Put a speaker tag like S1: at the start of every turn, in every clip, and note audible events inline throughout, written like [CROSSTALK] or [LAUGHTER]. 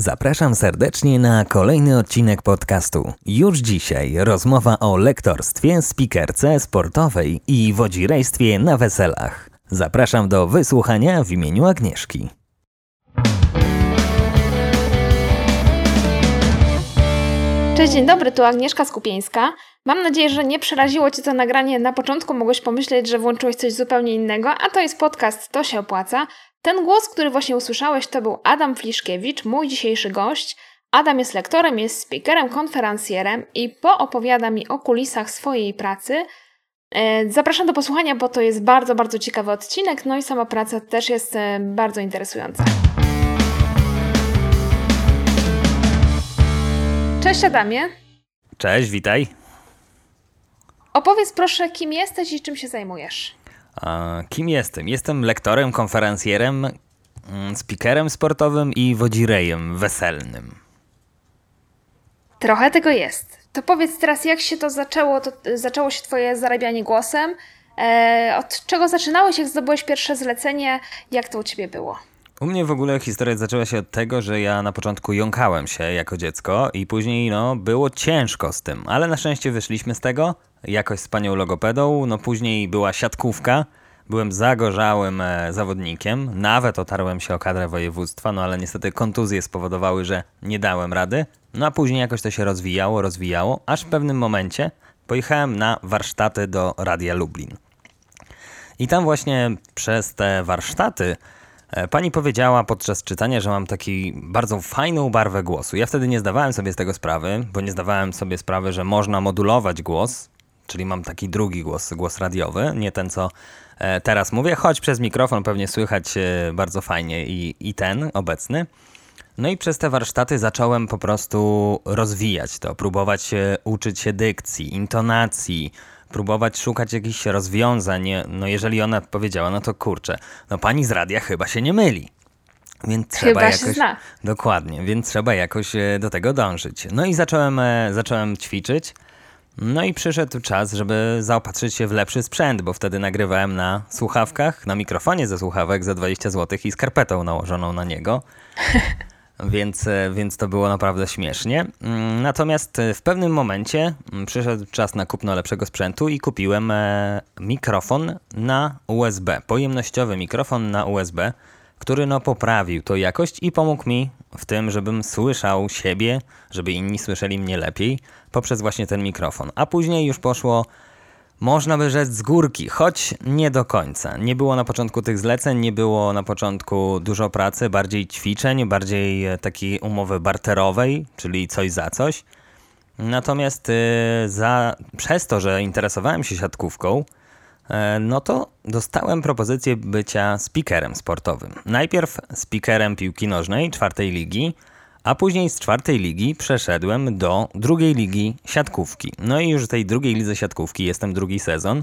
S1: Zapraszam serdecznie na kolejny odcinek podcastu. Już dzisiaj rozmowa o lektorstwie, spikerce sportowej i wodzirejstwie na weselach. Zapraszam do wysłuchania w imieniu Agnieszki.
S2: Cześć, dzień dobry, tu Agnieszka Skupieńska. Mam nadzieję, że nie przeraziło Cię to nagranie. Na początku mogłeś pomyśleć, że włączyłeś coś zupełnie innego, a to jest podcast To się opłaca. Ten głos, który właśnie usłyszałeś, to był Adam Fliszkiewicz, mój dzisiejszy gość. Adam jest lektorem, jest speakerem, konferencjerem i poopowiada mi o kulisach swojej pracy. E, zapraszam do posłuchania, bo to jest bardzo, bardzo ciekawy odcinek, no i sama praca też jest e, bardzo interesująca. Cześć Adamie.
S1: Cześć, witaj.
S2: Opowiedz proszę, kim jesteś i czym się zajmujesz.
S1: Kim jestem? Jestem lektorem, konferencjerem, mm, speakerem sportowym i wodzirejem weselnym.
S2: Trochę tego jest. To powiedz teraz, jak się to zaczęło? To, zaczęło się twoje zarabianie głosem? E, od czego zaczynałeś, jak zdobyłeś pierwsze zlecenie? Jak to u ciebie było?
S1: U mnie w ogóle historia zaczęła się od tego, że ja na początku jąkałem się jako dziecko i później no, było ciężko z tym, ale na szczęście wyszliśmy z tego. Jakoś z panią logopedą, no później była siatkówka, byłem zagorzałym e, zawodnikiem, nawet otarłem się o kadrę województwa, no ale niestety kontuzje spowodowały, że nie dałem rady, no a później jakoś to się rozwijało, rozwijało, aż w pewnym momencie pojechałem na warsztaty do Radia Lublin. I tam właśnie przez te warsztaty pani powiedziała podczas czytania, że mam taki bardzo fajną barwę głosu. Ja wtedy nie zdawałem sobie z tego sprawy, bo nie zdawałem sobie sprawy, że można modulować głos, czyli mam taki drugi głos, głos radiowy, nie ten co e, teraz mówię, choć przez mikrofon pewnie słychać e, bardzo fajnie i, i ten obecny. No i przez te warsztaty zacząłem po prostu rozwijać to, próbować uczyć się dykcji, intonacji, próbować szukać jakichś rozwiązań. No jeżeli ona powiedziała, no to kurczę, no pani z radia chyba się nie myli. Więc trzeba
S2: Chyba
S1: jakoś.
S2: zna.
S1: Dokładnie, więc trzeba jakoś e, do tego dążyć. No i zacząłem, e, zacząłem ćwiczyć. No i przyszedł czas, żeby zaopatrzyć się w lepszy sprzęt, bo wtedy nagrywałem na słuchawkach, na mikrofonie ze słuchawek za 20 zł i skarpetą nałożoną na niego. [LAUGHS] więc, e, więc to było naprawdę śmiesznie. Mm, natomiast e, w pewnym momencie mm, przyszedł czas na kupno lepszego sprzętu i kupiłem e, mikrofon na USB, pojemnościowy mikrofon na USB, który no poprawił to jakość i pomógł mi w tym, żebym słyszał siebie, żeby inni słyszeli mnie lepiej poprzez właśnie ten mikrofon. A później już poszło można by rzec z górki, choć nie do końca. Nie było na początku tych zleceń, nie było na początku dużo pracy, bardziej ćwiczeń, bardziej e, takiej umowy barterowej, czyli coś za coś. Natomiast yy, za, przez to, że interesowałem się siatkówką, yy, no to dostałem propozycję bycia speakerem sportowym. Najpierw speakerem piłki nożnej czwartej ligi, a później z czwartej ligi przeszedłem do drugiej ligi siatkówki. No i już w tej drugiej lidze siatkówki jestem drugi sezon.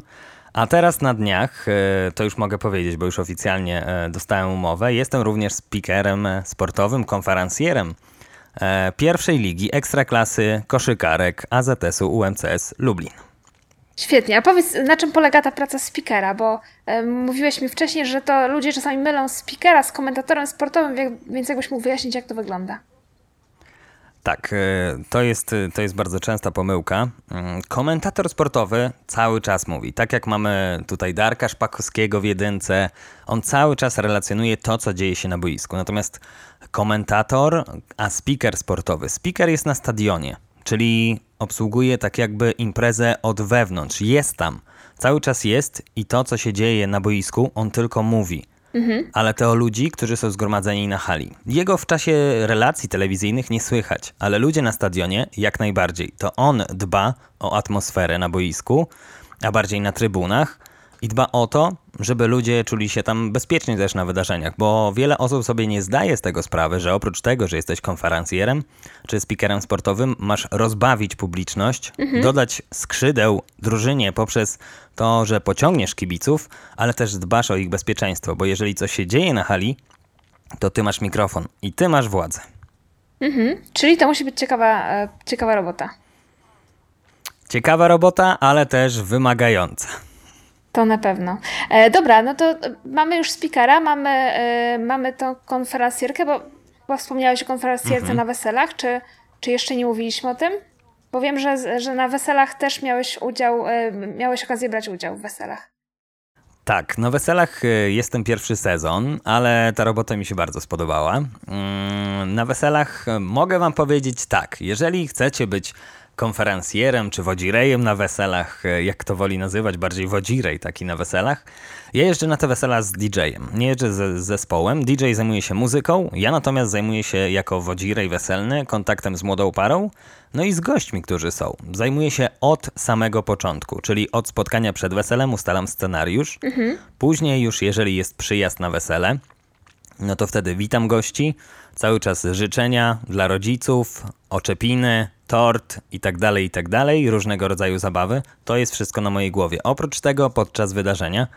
S1: A teraz na dniach, e, to już mogę powiedzieć, bo już oficjalnie e, dostałem umowę, jestem również speakerem sportowym, konferencjerem e, pierwszej ligi ekstraklasy koszykarek AZS-u UMCS Lublin.
S2: Świetnie. A powiedz, na czym polega ta praca speakera? Bo e, mówiłeś mi wcześniej, że to ludzie czasami mylą speakera z komentatorem sportowym, więc jakbyś mógł wyjaśnić, jak to wygląda?
S1: Tak, e, to jest, to jest bardzo częsta pomyłka. Mm, komentator sportowy cały czas mówi, tak jak mamy tutaj Darka Szpakowskiego w jedynce, on cały czas relacjonuje to, co dzieje się na boisku. Natomiast komentator, a speaker sportowy, speaker jest na stadionie, czyli obsługuje tak jakby imprezę od wewnątrz, jest tam, cały czas jest i to, co się dzieje na boisku, on tylko mówi mhm. ale to o ludzi, którzy są zgromadzeni na hali. Jego w czasie relacji telewizyjnych nie słychać, ale ludzie na stadionie jak najbardziej. To on dba o atmosferę na boisku, a bardziej na trybunach i dba o to, żeby ludzie czuli się tam bezpiecznie też na wydarzeniach, bo wiele osób sobie nie zdaje z tego sprawy, że oprócz tego, że jesteś konferencjerem czy speakerem sportowym, masz rozbawić publiczność, mhm. dodać skrzydeł drużynie poprzez to, że pociągniesz kibiców, ale też dbasz o ich bezpieczeństwo, bo jeżeli coś się dzieje na hali, to ty masz mikrofon i ty masz władzę.
S2: Mhm. Czyli to musi być ciekawa, e, ciekawa robota.
S1: Ciekawa robota, ale też wymagająca.
S2: To na pewno. E, dobra, no to mamy już speakera, mamy, e, mamy tą konferencjerkę, bo Chyba wspomniałeś o konferencjerce
S1: Mhm.
S2: na weselach, czy, czy jeszcze nie mówiliśmy o tym? Bo wiem, że, że na weselach też miałeś udział, e, miałeś okazję brać udział w weselach.
S1: Tak, na weselach y, jest ten pierwszy sezon, ale ta robota mi się bardzo spodobała. Mm, Na weselach y, mogę wam powiedzieć tak, jeżeli chcecie być konferencjerem czy wodzirejem na weselach, y, jak to woli nazywać, bardziej wodzirej taki na weselach. Ja jeżdżę na te wesela z DJ-em, nie jeżdżę z, zespołem. DJ zajmuje się muzyką, ja natomiast zajmuję się jako wodzirej weselny kontaktem z młodą parą, no i z gośćmi, którzy są. Zajmuję się od samego początku, czyli od spotkania przed weselem ustalam scenariusz. Później już jeżeli jest przyjazd na wesele, no to wtedy witam gości, cały czas życzenia dla rodziców, oczepiny, tort i tak dalej, i tak dalej, różnego rodzaju zabawy. To jest wszystko na mojej głowie. Oprócz tego podczas wydarzenia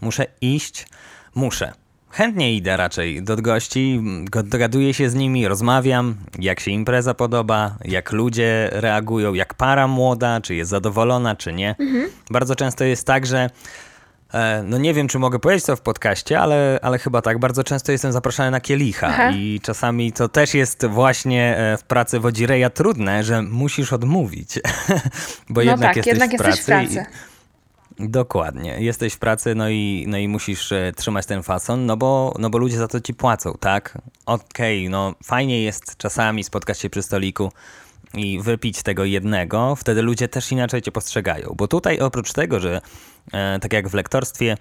S1: muszę iść, muszę. Chętnie idę raczej do gości, go- dogaduję się z nimi, rozmawiam, jak się impreza podoba, jak ludzie reagują, jak para młoda, czy jest zadowolona, czy nie. Bardzo często jest tak, że No nie wiem, czy mogę powiedzieć to w podcaście, ale, ale chyba tak. Bardzo często jestem zapraszany na kielicha
S2: Aha.
S1: i czasami to też jest właśnie e, w pracy wodzireja trudne, że musisz odmówić, [LAUGHS] bo
S2: No
S1: jednak
S2: tak,
S1: jesteś
S2: jednak
S1: w
S2: jesteś w pracy.
S1: Dokładnie. Jesteś w pracy, no i, no i musisz e, trzymać ten fason, no bo, no bo ludzie za to ci płacą, tak? Okej, no fajnie jest czasami spotkać się przy stoliku i wypić tego jednego, wtedy ludzie też inaczej cię postrzegają. Bo tutaj oprócz tego, że e, tak jak w lektorstwie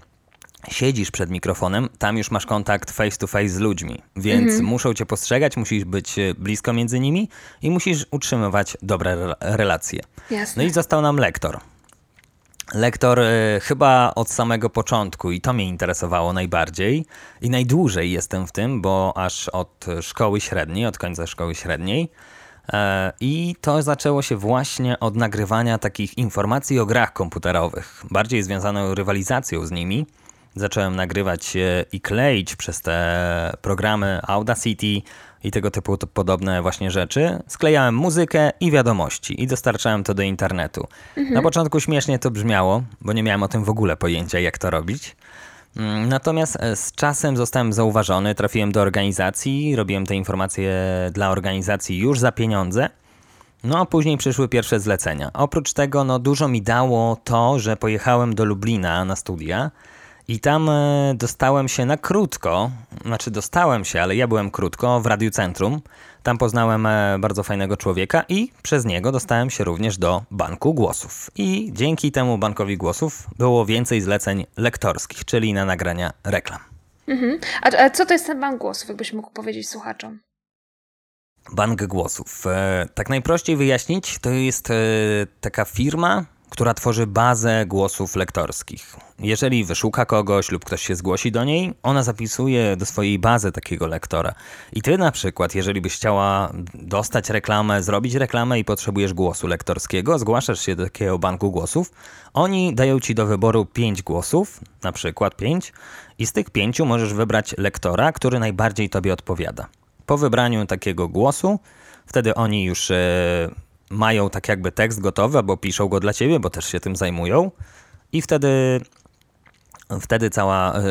S1: siedzisz przed mikrofonem, tam już masz kontakt face to face z ludźmi, więc muszą cię postrzegać, musisz być e, blisko między nimi i musisz utrzymywać dobre re- relacje.
S2: Jasne.
S1: No i został nam lektor. Lektor e, chyba od samego początku i to mnie interesowało najbardziej i najdłużej jestem w tym, bo aż od szkoły średniej, od końca szkoły średniej. E, I to zaczęło się właśnie od nagrywania takich informacji o grach komputerowych, bardziej związaną rywalizacją z nimi. Zacząłem nagrywać i kleić przez te programy Audacity i tego typu podobne właśnie rzeczy. Sklejałem muzykę i wiadomości i dostarczałem to do internetu. Na początku śmiesznie to brzmiało, bo nie miałem o tym w ogóle pojęcia, jak to robić. Mm, Natomiast e, z czasem zostałem zauważony, trafiłem do organizacji, robiłem te informacje dla organizacji już za pieniądze. No a później przyszły pierwsze zlecenia. Oprócz tego, no dużo mi dało to, że pojechałem do Lublina na studia i tam e, dostałem się na krótko, znaczy dostałem się, ale ja byłem krótko w Radiu Centrum. Tam poznałem e, bardzo fajnego człowieka i przez niego dostałem się również do Banku Głosów. I dzięki temu Bankowi Głosów było więcej zleceń lektorskich, czyli na nagrania reklam.
S2: Mhm. A, a co to jest ten bank głosów, jakbyś mógł powiedzieć słuchaczom?
S1: Bank Głosów. E, tak najprościej wyjaśnić, to jest taka firma, która tworzy bazę głosów lektorskich. Jeżeli wyszuka kogoś lub ktoś się zgłosi do niej, ona zapisuje do swojej bazy takiego lektora. I ty na przykład, jeżeli byś chciała dostać reklamę, zrobić reklamę i potrzebujesz głosu lektorskiego, zgłaszasz się do takiego banku głosów, oni dają ci do wyboru 5 głosów, na przykład 5, i z tych pięciu możesz wybrać lektora, który najbardziej tobie odpowiada. Po wybraniu takiego głosu, wtedy oni już e, mają tak jakby tekst gotowy, albo piszą go dla ciebie, bo też się tym zajmują. I wtedy, wtedy cała e,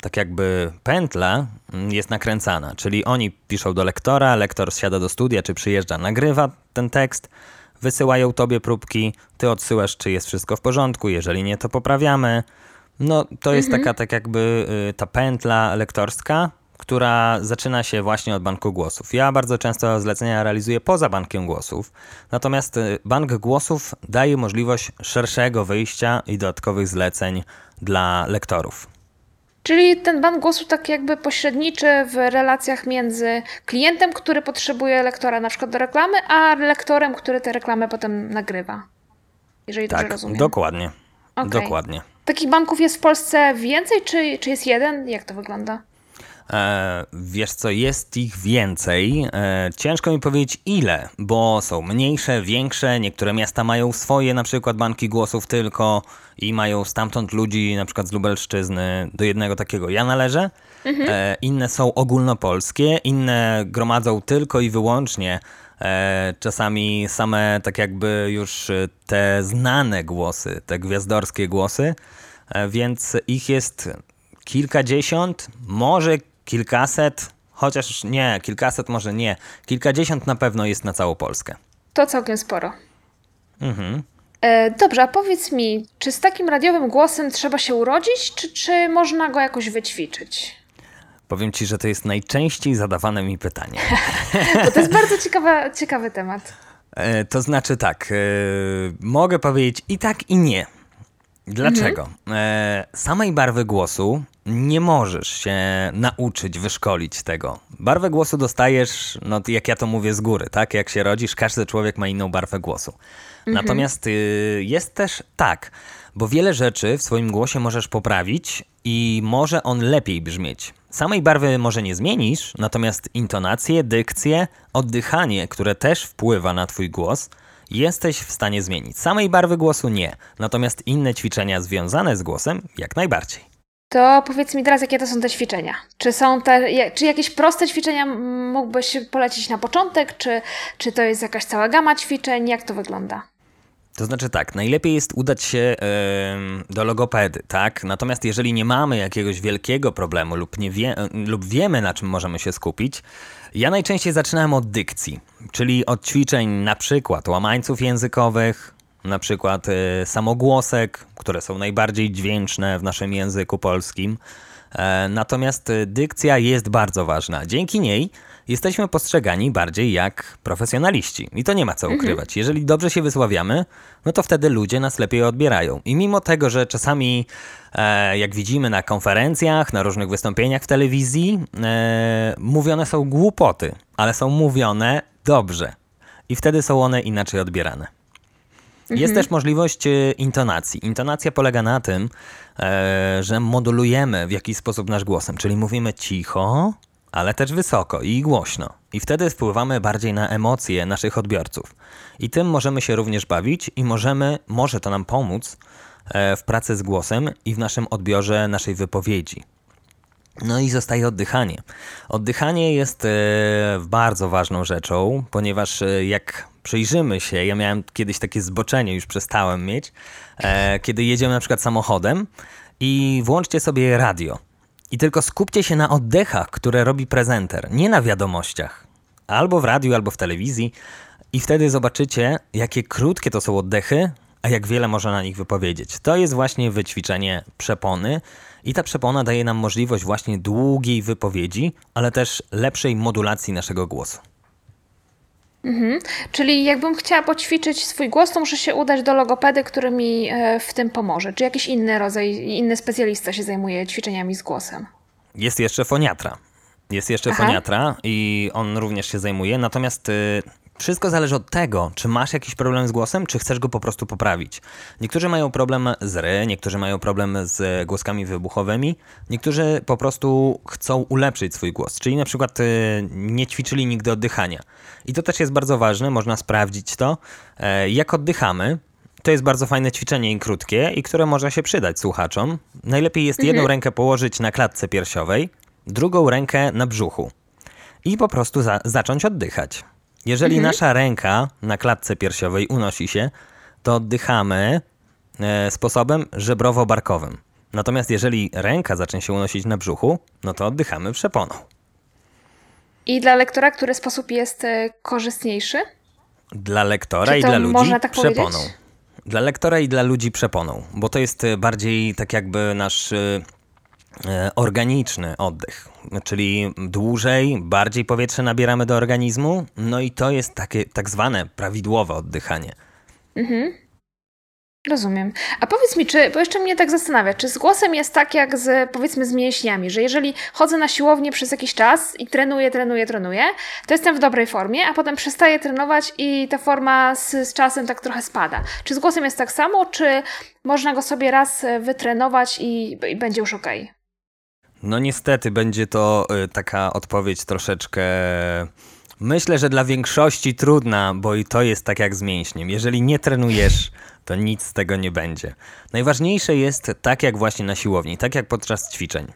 S1: tak jakby pętla mm, jest nakręcana. Czyli oni piszą do lektora, lektor siada do studia, czy przyjeżdża, nagrywa ten tekst, wysyłają tobie próbki, ty odsyłasz, czy jest wszystko w porządku, jeżeli nie, to poprawiamy. No, to jest taka tak jakby y, ta pętla lektorska, która zaczyna się właśnie od banku głosów. Ja bardzo często zlecenia realizuję poza bankiem głosów, natomiast y, bank głosów daje możliwość szerszego wyjścia i dodatkowych zleceń dla lektorów.
S2: Czyli ten bank głosu tak jakby pośredniczy w relacjach między klientem, który potrzebuje lektora na przykład do reklamy, a lektorem, który tę reklamę potem nagrywa. Jeżeli dobrze
S1: Tak,
S2: rozumiem.
S1: dokładnie.
S2: Okej.
S1: Dokładnie.
S2: Takich banków jest w Polsce więcej, czy, czy jest jeden? Jak to wygląda?
S1: E, wiesz co, jest ich więcej. E, ciężko mi powiedzieć ile, bo są mniejsze, większe. Niektóre miasta mają swoje na przykład banki głosów tylko i mają stamtąd ludzi, na przykład z Lubelszczyzny, do jednego takiego ja należę. E, inne są ogólnopolskie, inne gromadzą tylko i wyłącznie czasami same tak jakby już te znane głosy, te gwiazdorskie głosy, więc ich jest kilkadziesiąt, może kilkaset, Chociaż nie, kilkaset może nie. Kilkadziesiąt na pewno jest na całą Polskę.
S2: To całkiem sporo.
S1: Mhm.
S2: E, dobrze, a powiedz mi, czy z takim radiowym głosem trzeba się urodzić, czy, czy można go jakoś wyćwiczyć?
S1: Powiem ci, że to jest najczęściej zadawane mi pytanie. [LAUGHS]
S2: Bo to jest bardzo ciekawa, ciekawy temat.
S1: E, to znaczy tak, e, mogę powiedzieć i tak, i nie. Dlaczego? E, samej barwy głosu nie możesz się nauczyć, wyszkolić tego. Barwę głosu dostajesz, no jak ja to mówię, z góry, tak? Jak się rodzisz, każdy człowiek ma inną barwę głosu. Natomiast y, jest też tak, bo wiele rzeczy w swoim głosie możesz poprawić i może on lepiej brzmieć. Samej barwy może nie zmienisz, natomiast intonację, dykcję, oddychanie, które też wpływa na twój głos, jesteś w stanie zmienić. Samej barwy głosu nie, natomiast inne ćwiczenia związane z głosem jak najbardziej.
S2: To powiedz mi teraz, jakie to są te ćwiczenia? Czy są te, czy jakieś proste ćwiczenia mógłbyś polecić na początek, czy, czy to jest jakaś cała gama ćwiczeń? Jak to wygląda?
S1: To znaczy tak, najlepiej jest udać się do logopedy, tak? Natomiast jeżeli nie mamy jakiegoś wielkiego problemu lub, nie wie, lub wiemy, na czym możemy się skupić, ja najczęściej zaczynałem od dykcji, czyli od ćwiczeń na przykład łamańców językowych, na przykład e, samogłosek, które są najbardziej dźwięczne w naszym języku polskim. E, Natomiast e, dykcja jest bardzo ważna. Dzięki niej jesteśmy postrzegani bardziej jak profesjonaliści. I to nie ma co ukrywać. Jeżeli dobrze się wysławiamy, no to wtedy ludzie nas lepiej odbierają. I mimo tego, że czasami, jak widzimy na konferencjach, na różnych wystąpieniach w telewizji, mówione są głupoty, ale są mówione dobrze. I wtedy są one inaczej odbierane. Jest też możliwość e, intonacji. Intonacja polega na tym, e, że modulujemy w jakiś sposób nasz głosem, czyli mówimy cicho, ale też wysoko i głośno. I wtedy wpływamy bardziej na emocje naszych odbiorców. I tym możemy się również bawić i możemy, może to nam pomóc e, w pracy z głosem i w naszym odbiorze naszej wypowiedzi. No i zostaje oddychanie. Oddychanie jest e, bardzo ważną rzeczą, ponieważ e, jak przyjrzymy się, ja miałem kiedyś takie zboczenie, już przestałem mieć, e, kiedy jedziemy na przykład samochodem i włączcie sobie radio. I tylko skupcie się na oddechach, które robi prezenter, nie na wiadomościach. Albo w radiu, albo w telewizji. I wtedy zobaczycie, jakie krótkie to są oddechy, a jak wiele można na nich wypowiedzieć. To jest właśnie wyćwiczenie przepony i ta przepona daje nam możliwość właśnie długiej wypowiedzi, ale też lepszej modulacji naszego głosu.
S2: Czyli jakbym chciała poćwiczyć swój głos, to muszę się udać do logopedy, który mi e, w tym pomoże. Czy jakiś inny rodzaj, inny specjalista się zajmuje ćwiczeniami z głosem?
S1: Jest jeszcze foniatra. Jest jeszcze
S2: Aha.
S1: foniatra i on również się zajmuje, natomiast y, wszystko zależy od tego, czy masz jakiś problem z głosem, czy chcesz go po prostu poprawić. Niektórzy mają problem z ry, niektórzy mają problem z głoskami wybuchowymi, niektórzy po prostu chcą ulepszyć swój głos, czyli na przykład y, nie ćwiczyli nigdy oddychania. I to też jest bardzo ważne, można sprawdzić to, e, jak oddychamy. To jest bardzo fajne ćwiczenie i krótkie, i które może się przydać słuchaczom. Najlepiej jest jedną rękę położyć na klatce piersiowej, drugą rękę na brzuchu i po prostu za zacząć oddychać. Jeżeli nasza ręka na klatce piersiowej unosi się, to oddychamy e, sposobem żebrowo-barkowym. Natomiast jeżeli ręka zacznie się unosić na brzuchu, no to oddychamy przeponą.
S2: I dla lektora, który sposób jest e, korzystniejszy?
S1: Dla lektora i dla ludzi
S2: tak
S1: przeponą.
S2: powiedzieć?
S1: Dla lektora i dla ludzi przeponą, bo to jest e, bardziej tak jakby nasz organiczny oddech, czyli dłużej, bardziej powietrze nabieramy do organizmu, no i to jest takie tak zwane prawidłowe oddychanie.
S2: Rozumiem. A powiedz mi, czy, bo jeszcze mnie tak zastanawia, czy z głosem jest tak jak z, powiedzmy, z mięśniami, że jeżeli chodzę na siłownię przez jakiś czas i trenuję, trenuję, trenuję, to jestem w dobrej formie, a potem przestaję trenować i ta forma z, z czasem tak trochę spada. Czy z głosem jest tak samo, czy można go sobie raz e, wytrenować i, i będzie już okej?
S1: No niestety będzie to y, taka odpowiedź troszeczkę. Myślę, że dla większości trudna, bo i to jest tak jak z mięśniem. Jeżeli nie trenujesz, to nic z tego nie będzie. Najważniejsze jest tak jak właśnie na siłowni, tak jak podczas ćwiczeń.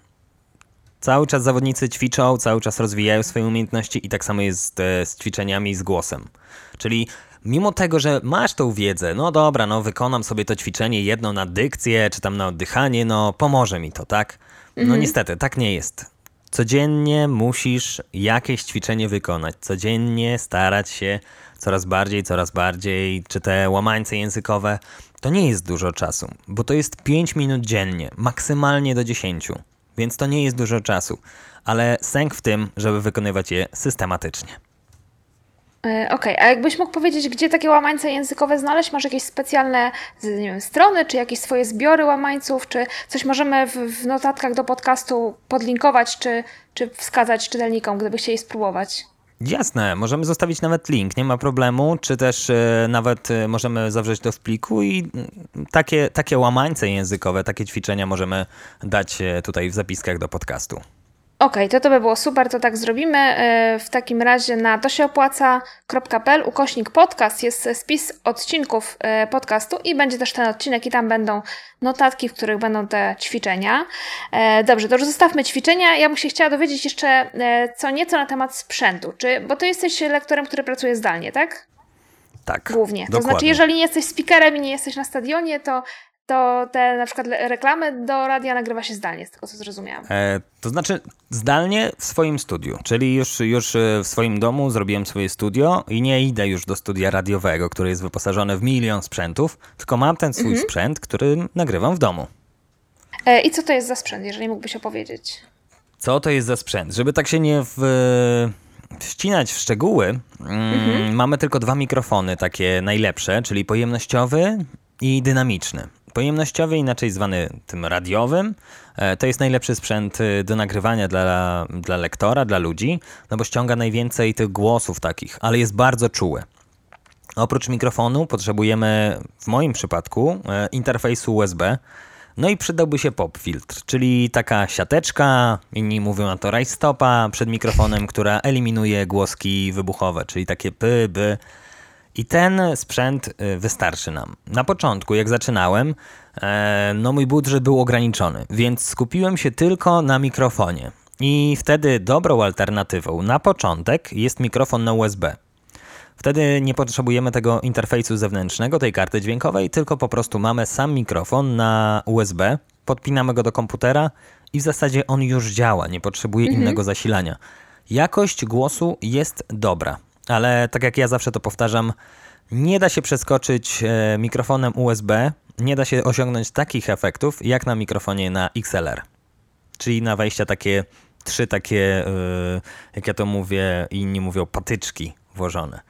S1: Cały czas zawodnicy ćwiczą, cały czas rozwijają swoje umiejętności i tak samo jest e, z ćwiczeniami i z głosem. Czyli mimo tego, że masz tą wiedzę, no dobra, no wykonam sobie to ćwiczenie jedno na dykcję, czy tam na oddychanie, no pomoże mi to, tak? No niestety, tak nie jest. Codziennie musisz jakieś ćwiczenie wykonać. Codziennie starać się coraz bardziej, coraz bardziej, czy te łamańce językowe. To nie jest dużo czasu, bo to jest 5 minut dziennie, maksymalnie do 10. Więc to nie jest dużo czasu, ale sęk w tym, żeby wykonywać je systematycznie.
S2: E, Okej, a jakbyś mógł powiedzieć, gdzie takie łamańce językowe znaleźć? Masz jakieś specjalne nie wiem, strony, czy jakieś swoje zbiory łamańców, czy coś możemy w, w notatkach do podcastu podlinkować, czy, czy wskazać czytelnikom, gdyby chcieli spróbować?
S1: Jasne, możemy zostawić nawet link, nie ma problemu, czy też e, nawet e, możemy zawrzeć to w pliku i mm, takie, takie łamańce językowe, takie ćwiczenia możemy dać tutaj w zapiskach do podcastu.
S2: Okej, to to by było super, to tak zrobimy. E, W takim razie na to się opłaca.pl ukośnik podcast jest spis odcinków e, podcastu i będzie też ten odcinek i tam będą notatki, w których będą te ćwiczenia. E, Dobrze, to już zostawmy ćwiczenia. Ja bym się chciała dowiedzieć jeszcze co nieco na temat sprzętu, czy, bo ty jesteś lektorem, który pracuje zdalnie, tak?
S1: Tak,
S2: Głównie. To
S1: dokładnie.
S2: znaczy, jeżeli nie jesteś speakerem i nie jesteś na stadionie, to, to te na przykład reklamy do radia nagrywa się zdalnie, z tego co zrozumiałam.
S1: E, to znaczy zdalnie w swoim studiu, czyli już, już e, w swoim domu zrobiłem swoje studio i nie idę już do studia radiowego, które jest wyposażone w milion sprzętów, tylko mam ten swój
S2: Mhm.
S1: sprzęt, który nagrywam w domu.
S2: E, I co to jest za sprzęt, jeżeli mógłbyś opowiedzieć?
S1: Co to jest za sprzęt? Żeby tak się nie w, wcinać w szczegóły, mm, mamy tylko dwa mikrofony takie najlepsze, czyli pojemnościowy i dynamiczny. Pojemnościowy, inaczej zwany tym radiowym, e, to jest najlepszy sprzęt y, do nagrywania dla, dla lektora, dla ludzi, no bo ściąga najwięcej tych głosów takich, ale jest bardzo czuły. Oprócz mikrofonu potrzebujemy, w moim przypadku, e, interfejsu USB. No i przydałby się pop filtr, czyli taka siateczka, inni mówią na to rajstopa przed mikrofonem, która eliminuje głoski wybuchowe, czyli takie py, by. I ten sprzęt y, wystarczy nam. Na początku, jak zaczynałem, e, no mój budżet był ograniczony, więc skupiłem się tylko na mikrofonie. I wtedy dobrą alternatywą na początek jest mikrofon na USB. Wtedy nie potrzebujemy tego interfejsu zewnętrznego, tej karty dźwiękowej, tylko po prostu mamy sam mikrofon na USB, podpinamy go do komputera i w zasadzie on już działa, nie potrzebuje innego zasilania. Jakość głosu jest dobra, ale tak jak ja zawsze to powtarzam, nie da się przeskoczyć e, mikrofonem USB, nie da się osiągnąć takich efektów jak na mikrofonie na XLR. Czyli na wejścia takie, trzy takie, yy, jak ja to mówię, inni mówią, patyczki włożone.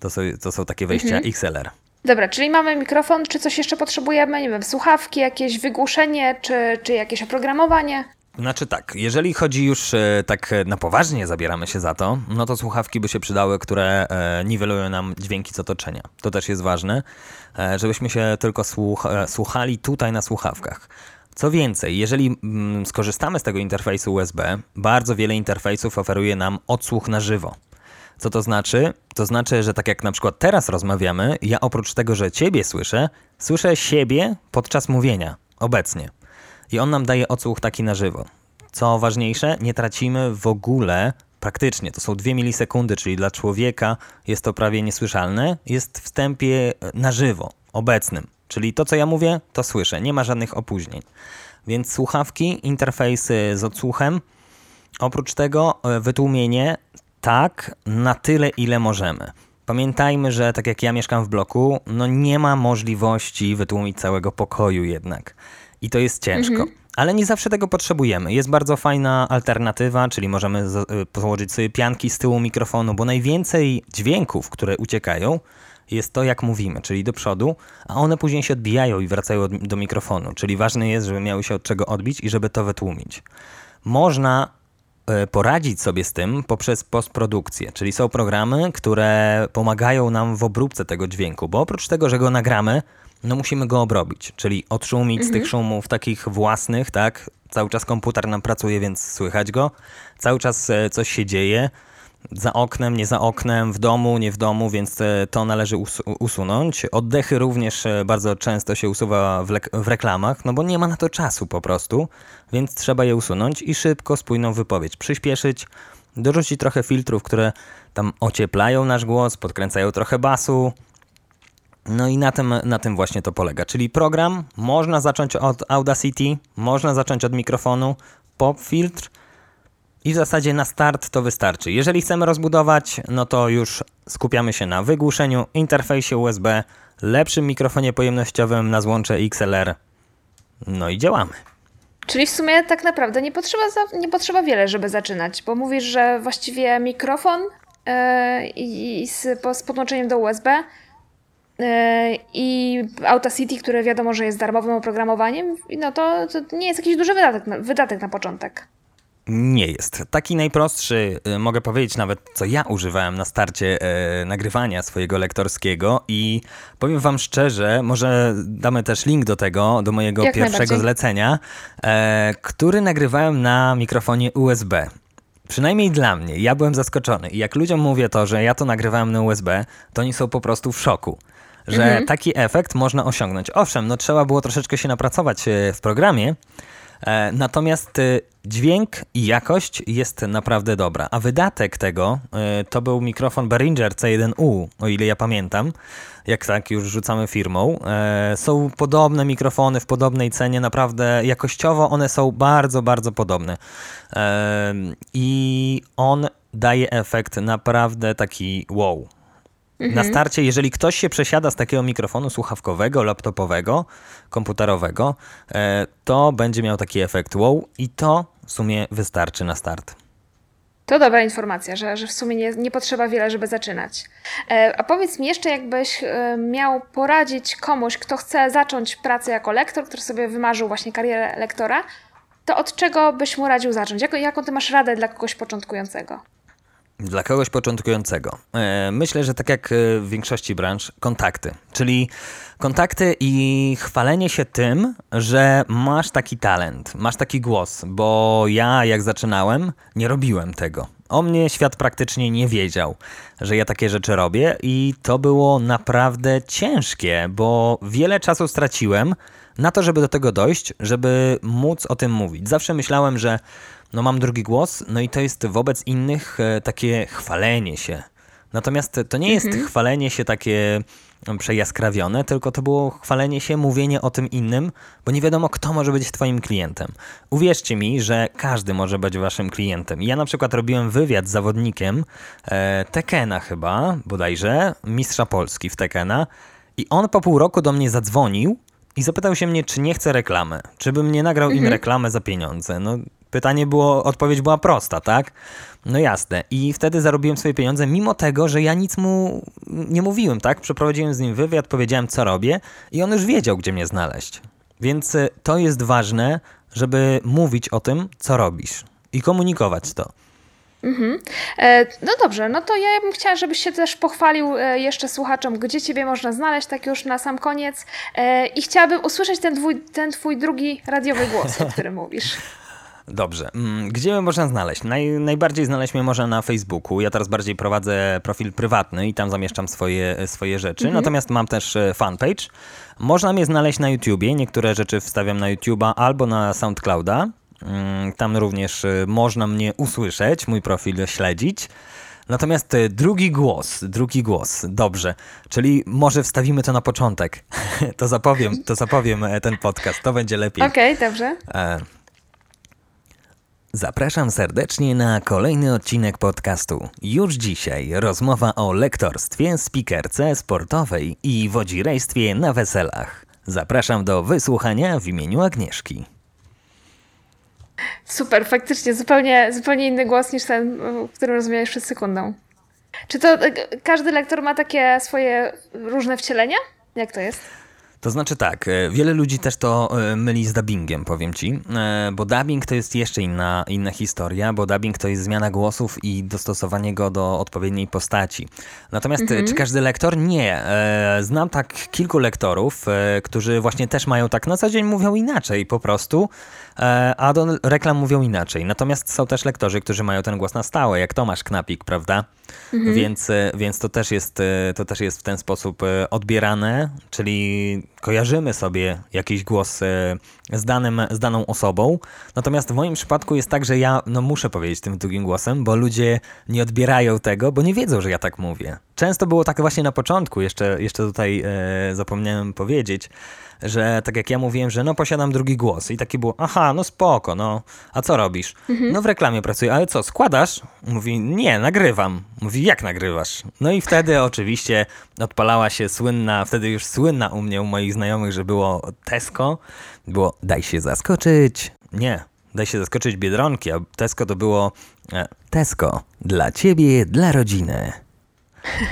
S1: To są, to są takie wejścia XLR.
S2: Dobra, czyli mamy mikrofon, czy coś jeszcze potrzebujemy? Nie wiem, słuchawki, jakieś wygłuszenie, czy, czy jakieś oprogramowanie?
S1: Znaczy tak, jeżeli chodzi już e, tak e, na poważnie zabieramy się za to, no to słuchawki by się przydały, które e, niwelują nam dźwięki z otoczenia. To też jest ważne, żebyśmy się tylko słuch słuchali tutaj na słuchawkach. Co więcej, jeżeli mm, skorzystamy z tego interfejsu USB, bardzo wiele interfejsów oferuje nam odsłuch na żywo. Co to znaczy? To znaczy, że tak jak na przykład teraz rozmawiamy, ja oprócz tego, że ciebie słyszę, słyszę siebie podczas mówienia, obecnie. I on nam daje odsłuch taki na żywo. Co ważniejsze, nie tracimy w ogóle, praktycznie, to są dwie milisekundy, czyli dla człowieka jest to prawie niesłyszalne, jest w wstępie na żywo, obecnym. Czyli to, co ja mówię, to słyszę, nie ma żadnych opóźnień. Więc słuchawki, interfejsy z odsłuchem, Oprócz tego e, wytłumienie tak na tyle, ile możemy. Pamiętajmy, że tak jak ja mieszkam w bloku, no nie ma możliwości wytłumić całego pokoju jednak. I to jest ciężko. Ale nie zawsze tego potrzebujemy. Jest bardzo fajna alternatywa, czyli możemy y, położyć sobie pianki z tyłu mikrofonu, bo najwięcej dźwięków, które uciekają, jest to, jak mówimy, czyli do przodu, a one później się odbijają i wracają od, do mikrofonu. Czyli ważne jest, żeby miały się od czego odbić i żeby to wytłumić. Można e, poradzić sobie z tym poprzez postprodukcję, czyli są programy, które pomagają nam w obróbce tego dźwięku, bo oprócz tego, że go nagramy, no musimy go obrobić, czyli odszumić z tych szumów takich własnych, tak? Cały czas komputer nam pracuje, więc słychać go. Cały czas e, coś się dzieje. Za oknem, nie za oknem, w domu, nie w domu, więc e, to należy us usunąć. Oddechy również e, bardzo często się usuwa w, w reklamach, no bo nie ma na to czasu po prostu, więc trzeba je usunąć i szybko spójną wypowiedź przyspieszyć, dorzucić trochę filtrów, które tam ocieplają nasz głos, podkręcają trochę basu. No i na tym, na tym właśnie to polega. Czyli program można zacząć od Audacity, można zacząć od mikrofonu, pop filtr I w zasadzie na start to wystarczy. Jeżeli chcemy rozbudować, no to już skupiamy się na wygłuszeniu, interfejsie USB, lepszym mikrofonie pojemnościowym na złącze XLR. No i działamy.
S2: Czyli w sumie tak naprawdę nie potrzeba, nie potrzeba wiele, żeby zaczynać, bo mówisz, że właściwie mikrofon yy, i z, po, z podłączeniem do USB yy, i Audacity, które wiadomo, że jest darmowym oprogramowaniem, no to, to nie jest jakiś duży wydatek na, wydatek na początek.
S1: Nie jest. Taki najprostszy, y, mogę powiedzieć nawet, co ja używałem na starcie e, nagrywania swojego lektorskiego i powiem wam szczerze, może damy też link do tego, do mojego
S2: Jak
S1: pierwszego zlecenia, e, który nagrywałem na mikrofonie USB. Przynajmniej dla mnie. Ja byłem zaskoczony. I jak ludziom mówię to, że ja to nagrywałem na USB, to oni są po prostu w szoku. Że mhm. taki efekt można osiągnąć. Owszem, no trzeba było troszeczkę się napracować e, w programie, E, natomiast e, dźwięk i jakość jest naprawdę dobra. A wydatek tego to był mikrofon Behringer C1U, o ile ja pamiętam. Jak tak już rzucamy firmą. Są podobne mikrofony w podobnej cenie, naprawdę jakościowo one są bardzo, bardzo podobne. I on daje efekt naprawdę taki wow. Mhm. Na starcie, jeżeli ktoś się przesiada z takiego mikrofonu słuchawkowego, laptopowego, komputerowego, e, to będzie miał taki efekt wow i to w sumie wystarczy na start.
S2: To dobra informacja, że, że w sumie nie, nie potrzeba wiele, żeby zaczynać. E, a powiedz mi jeszcze, jakbyś e, miał poradzić komuś, kto chce zacząć pracę jako lektor, który sobie wymarzył właśnie karierę lektora, to od czego byś mu radził zacząć? Jak, jaką ty masz radę dla kogoś początkującego?
S1: Dla kogoś początkującego. E, myślę, że tak jak e, w większości branż, kontakty. Czyli kontakty i chwalenie się tym, że masz taki talent, masz taki głos, bo ja jak zaczynałem, nie robiłem tego. O mnie świat praktycznie nie wiedział, że ja takie rzeczy robię i to było naprawdę ciężkie, bo wiele czasu straciłem na to, żeby do tego dojść, żeby móc o tym mówić. Zawsze myślałem, że no mam drugi głos, no i to jest wobec innych e, takie chwalenie się. Natomiast to nie jest mhm. chwalenie się takie przejaskrawione, tylko to było chwalenie się, mówienie o tym innym, bo nie wiadomo, kto może być Twoim klientem. Uwierzcie mi, że każdy może być Waszym klientem. Ja na przykład robiłem wywiad z zawodnikiem e, Tekena chyba, bodajże, mistrza Polski w Tekena, i on po pół roku do mnie zadzwonił i zapytał się mnie, czy nie chce reklamy, czy bym nie nagrał mhm. im reklamę za pieniądze. No, pytanie było, odpowiedź była prosta, tak? No jasne. I wtedy zarobiłem swoje pieniądze, mimo tego, że ja nic mu nie mówiłem, tak? Przeprowadziłem z nim wywiad, powiedziałem, co robię i on już wiedział, gdzie mnie znaleźć. Więc y, to jest ważne, żeby mówić o tym, co robisz i komunikować to.
S2: Mhm. E, no dobrze, no to ja bym chciała, żebyś się też pochwalił e, jeszcze słuchaczom, gdzie Ciebie można znaleźć, tak już na sam koniec. E, I chciałabym usłyszeć ten, twój, ten Twój drugi radiowy głos, o którym [LAUGHS] mówisz.
S1: Dobrze. Mm, gdzie mnie można znaleźć? Naj, najbardziej znaleźć mnie można na Facebooku. Ja teraz bardziej prowadzę profil prywatny i tam zamieszczam swoje, swoje rzeczy. Mhm. Natomiast mam też fanpage. Można mnie znaleźć na YouTubie. Niektóre rzeczy wstawiam na YouTube'a albo na SoundClouda. Mm, tam również y, można mnie usłyszeć, mój profil śledzić. Natomiast y, drugi głos, drugi głos, dobrze, czyli może wstawimy to na początek. [LAUGHS] to zapowiem, to zapowiem e, ten podcast, to będzie lepiej.
S2: Okej, okay, dobrze.
S1: E Zapraszam serdecznie na kolejny odcinek podcastu. Już dzisiaj rozmowa o lektorstwie, spikerce sportowej i wodzirejstwie na weselach. Zapraszam do wysłuchania w imieniu Agnieszki.
S2: Super, faktycznie zupełnie, zupełnie inny głos niż ten, w którym rozmawiałeś przed sekundą. Czy to e, każdy lektor ma takie swoje różne wcielenia? Jak to jest?
S1: To znaczy tak, e, wiele ludzi też to e, myli z dubbingiem, powiem ci, bo dubbing to jest jeszcze inna, inna historia, bo dubbing to jest zmiana głosów i dostosowanie go do odpowiedniej postaci. Natomiast mhm. czy każdy lektor? Nie. Znam tak kilku lektorów, którzy właśnie też mają tak na co dzień mówią inaczej po prostu E, a do reklam mówią inaczej. Natomiast są też lektorzy, którzy mają ten głos na stałe, jak Tomasz Knapik, prawda? Mhm. Więc, e, więc to, też jest, e, to też jest w ten sposób odbierane, czyli kojarzymy sobie jakiś głos z, danym, z daną osobą. Natomiast w moim przypadku jest tak, że ja no, muszę powiedzieć tym drugim głosem, bo ludzie nie odbierają tego, bo nie wiedzą, że ja tak mówię. często było tak właśnie na początku, jeszcze, jeszcze tutaj e, zapomniałem powiedzieć, że tak jak ja mówiłem, że no posiadam drugi głos i takie było, aha, no spoko, no, a co robisz? No w reklamie pracuję, ale co, składasz? Mówi, nie, nagrywam. Mówi, jak nagrywasz? No i wtedy [LAUGHS] oczywiście odpalała się słynna, wtedy już słynna u mnie, u moich znajomych, że było Tesco, było daj się zaskoczyć. Nie, daj się zaskoczyć Biedronki, a Tesco to było e, Tesco, dla ciebie, dla rodziny.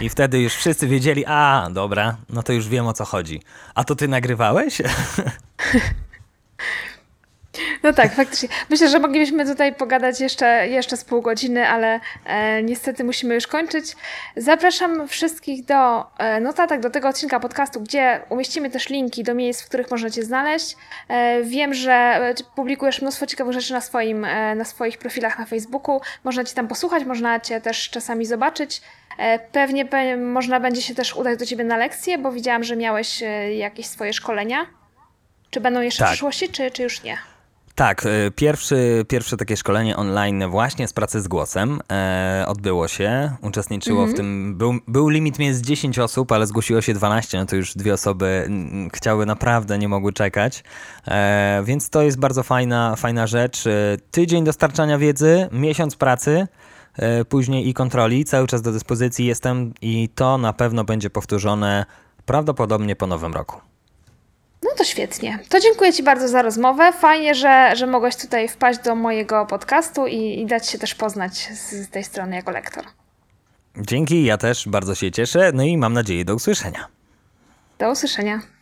S1: I wtedy już wszyscy wiedzieli, a dobra, no to już wiem o co chodzi. A to ty nagrywałeś? [LAUGHS]
S2: No tak, faktycznie. Myślę, że moglibyśmy tutaj pogadać jeszcze, jeszcze z pół godziny, ale e, niestety musimy już kończyć. Zapraszam wszystkich do e, notatek do tego odcinka podcastu, gdzie umieścimy też linki do miejsc, w których można Cię znaleźć. E, wiem, że e, publikujesz mnóstwo ciekawych rzeczy na, swoim, e, na swoich profilach na Facebooku. Można Cię tam posłuchać, można Cię też czasami zobaczyć. E, Pewnie pe- można będzie się też udać do Ciebie na lekcje, bo widziałam, że miałeś jakieś swoje szkolenia. Czy będą jeszcze
S1: Tak.
S2: w przyszłości, czy, czy już nie?
S1: Tak, e, pierwszy, pierwsze takie szkolenie online właśnie z pracy z głosem e, odbyło się. Uczestniczyło w tym, był, był limit między 10 osób, ale zgłosiło się 12, no to już dwie osoby chciały naprawdę, nie mogły czekać. E, więc to jest bardzo fajna, fajna rzecz. E, tydzień dostarczania wiedzy, miesiąc pracy. e, Później i kontroli, cały czas do dyspozycji jestem i to na pewno będzie powtórzone prawdopodobnie po nowym roku.
S2: No to świetnie. To dziękuję Ci bardzo za rozmowę. Fajnie, że, że mogłeś tutaj wpaść do mojego podcastu i, i dać się też poznać z, z tej strony jako lektor.
S1: Dzięki, ja też bardzo się cieszę, no i mam nadzieję do usłyszenia.
S2: Do usłyszenia.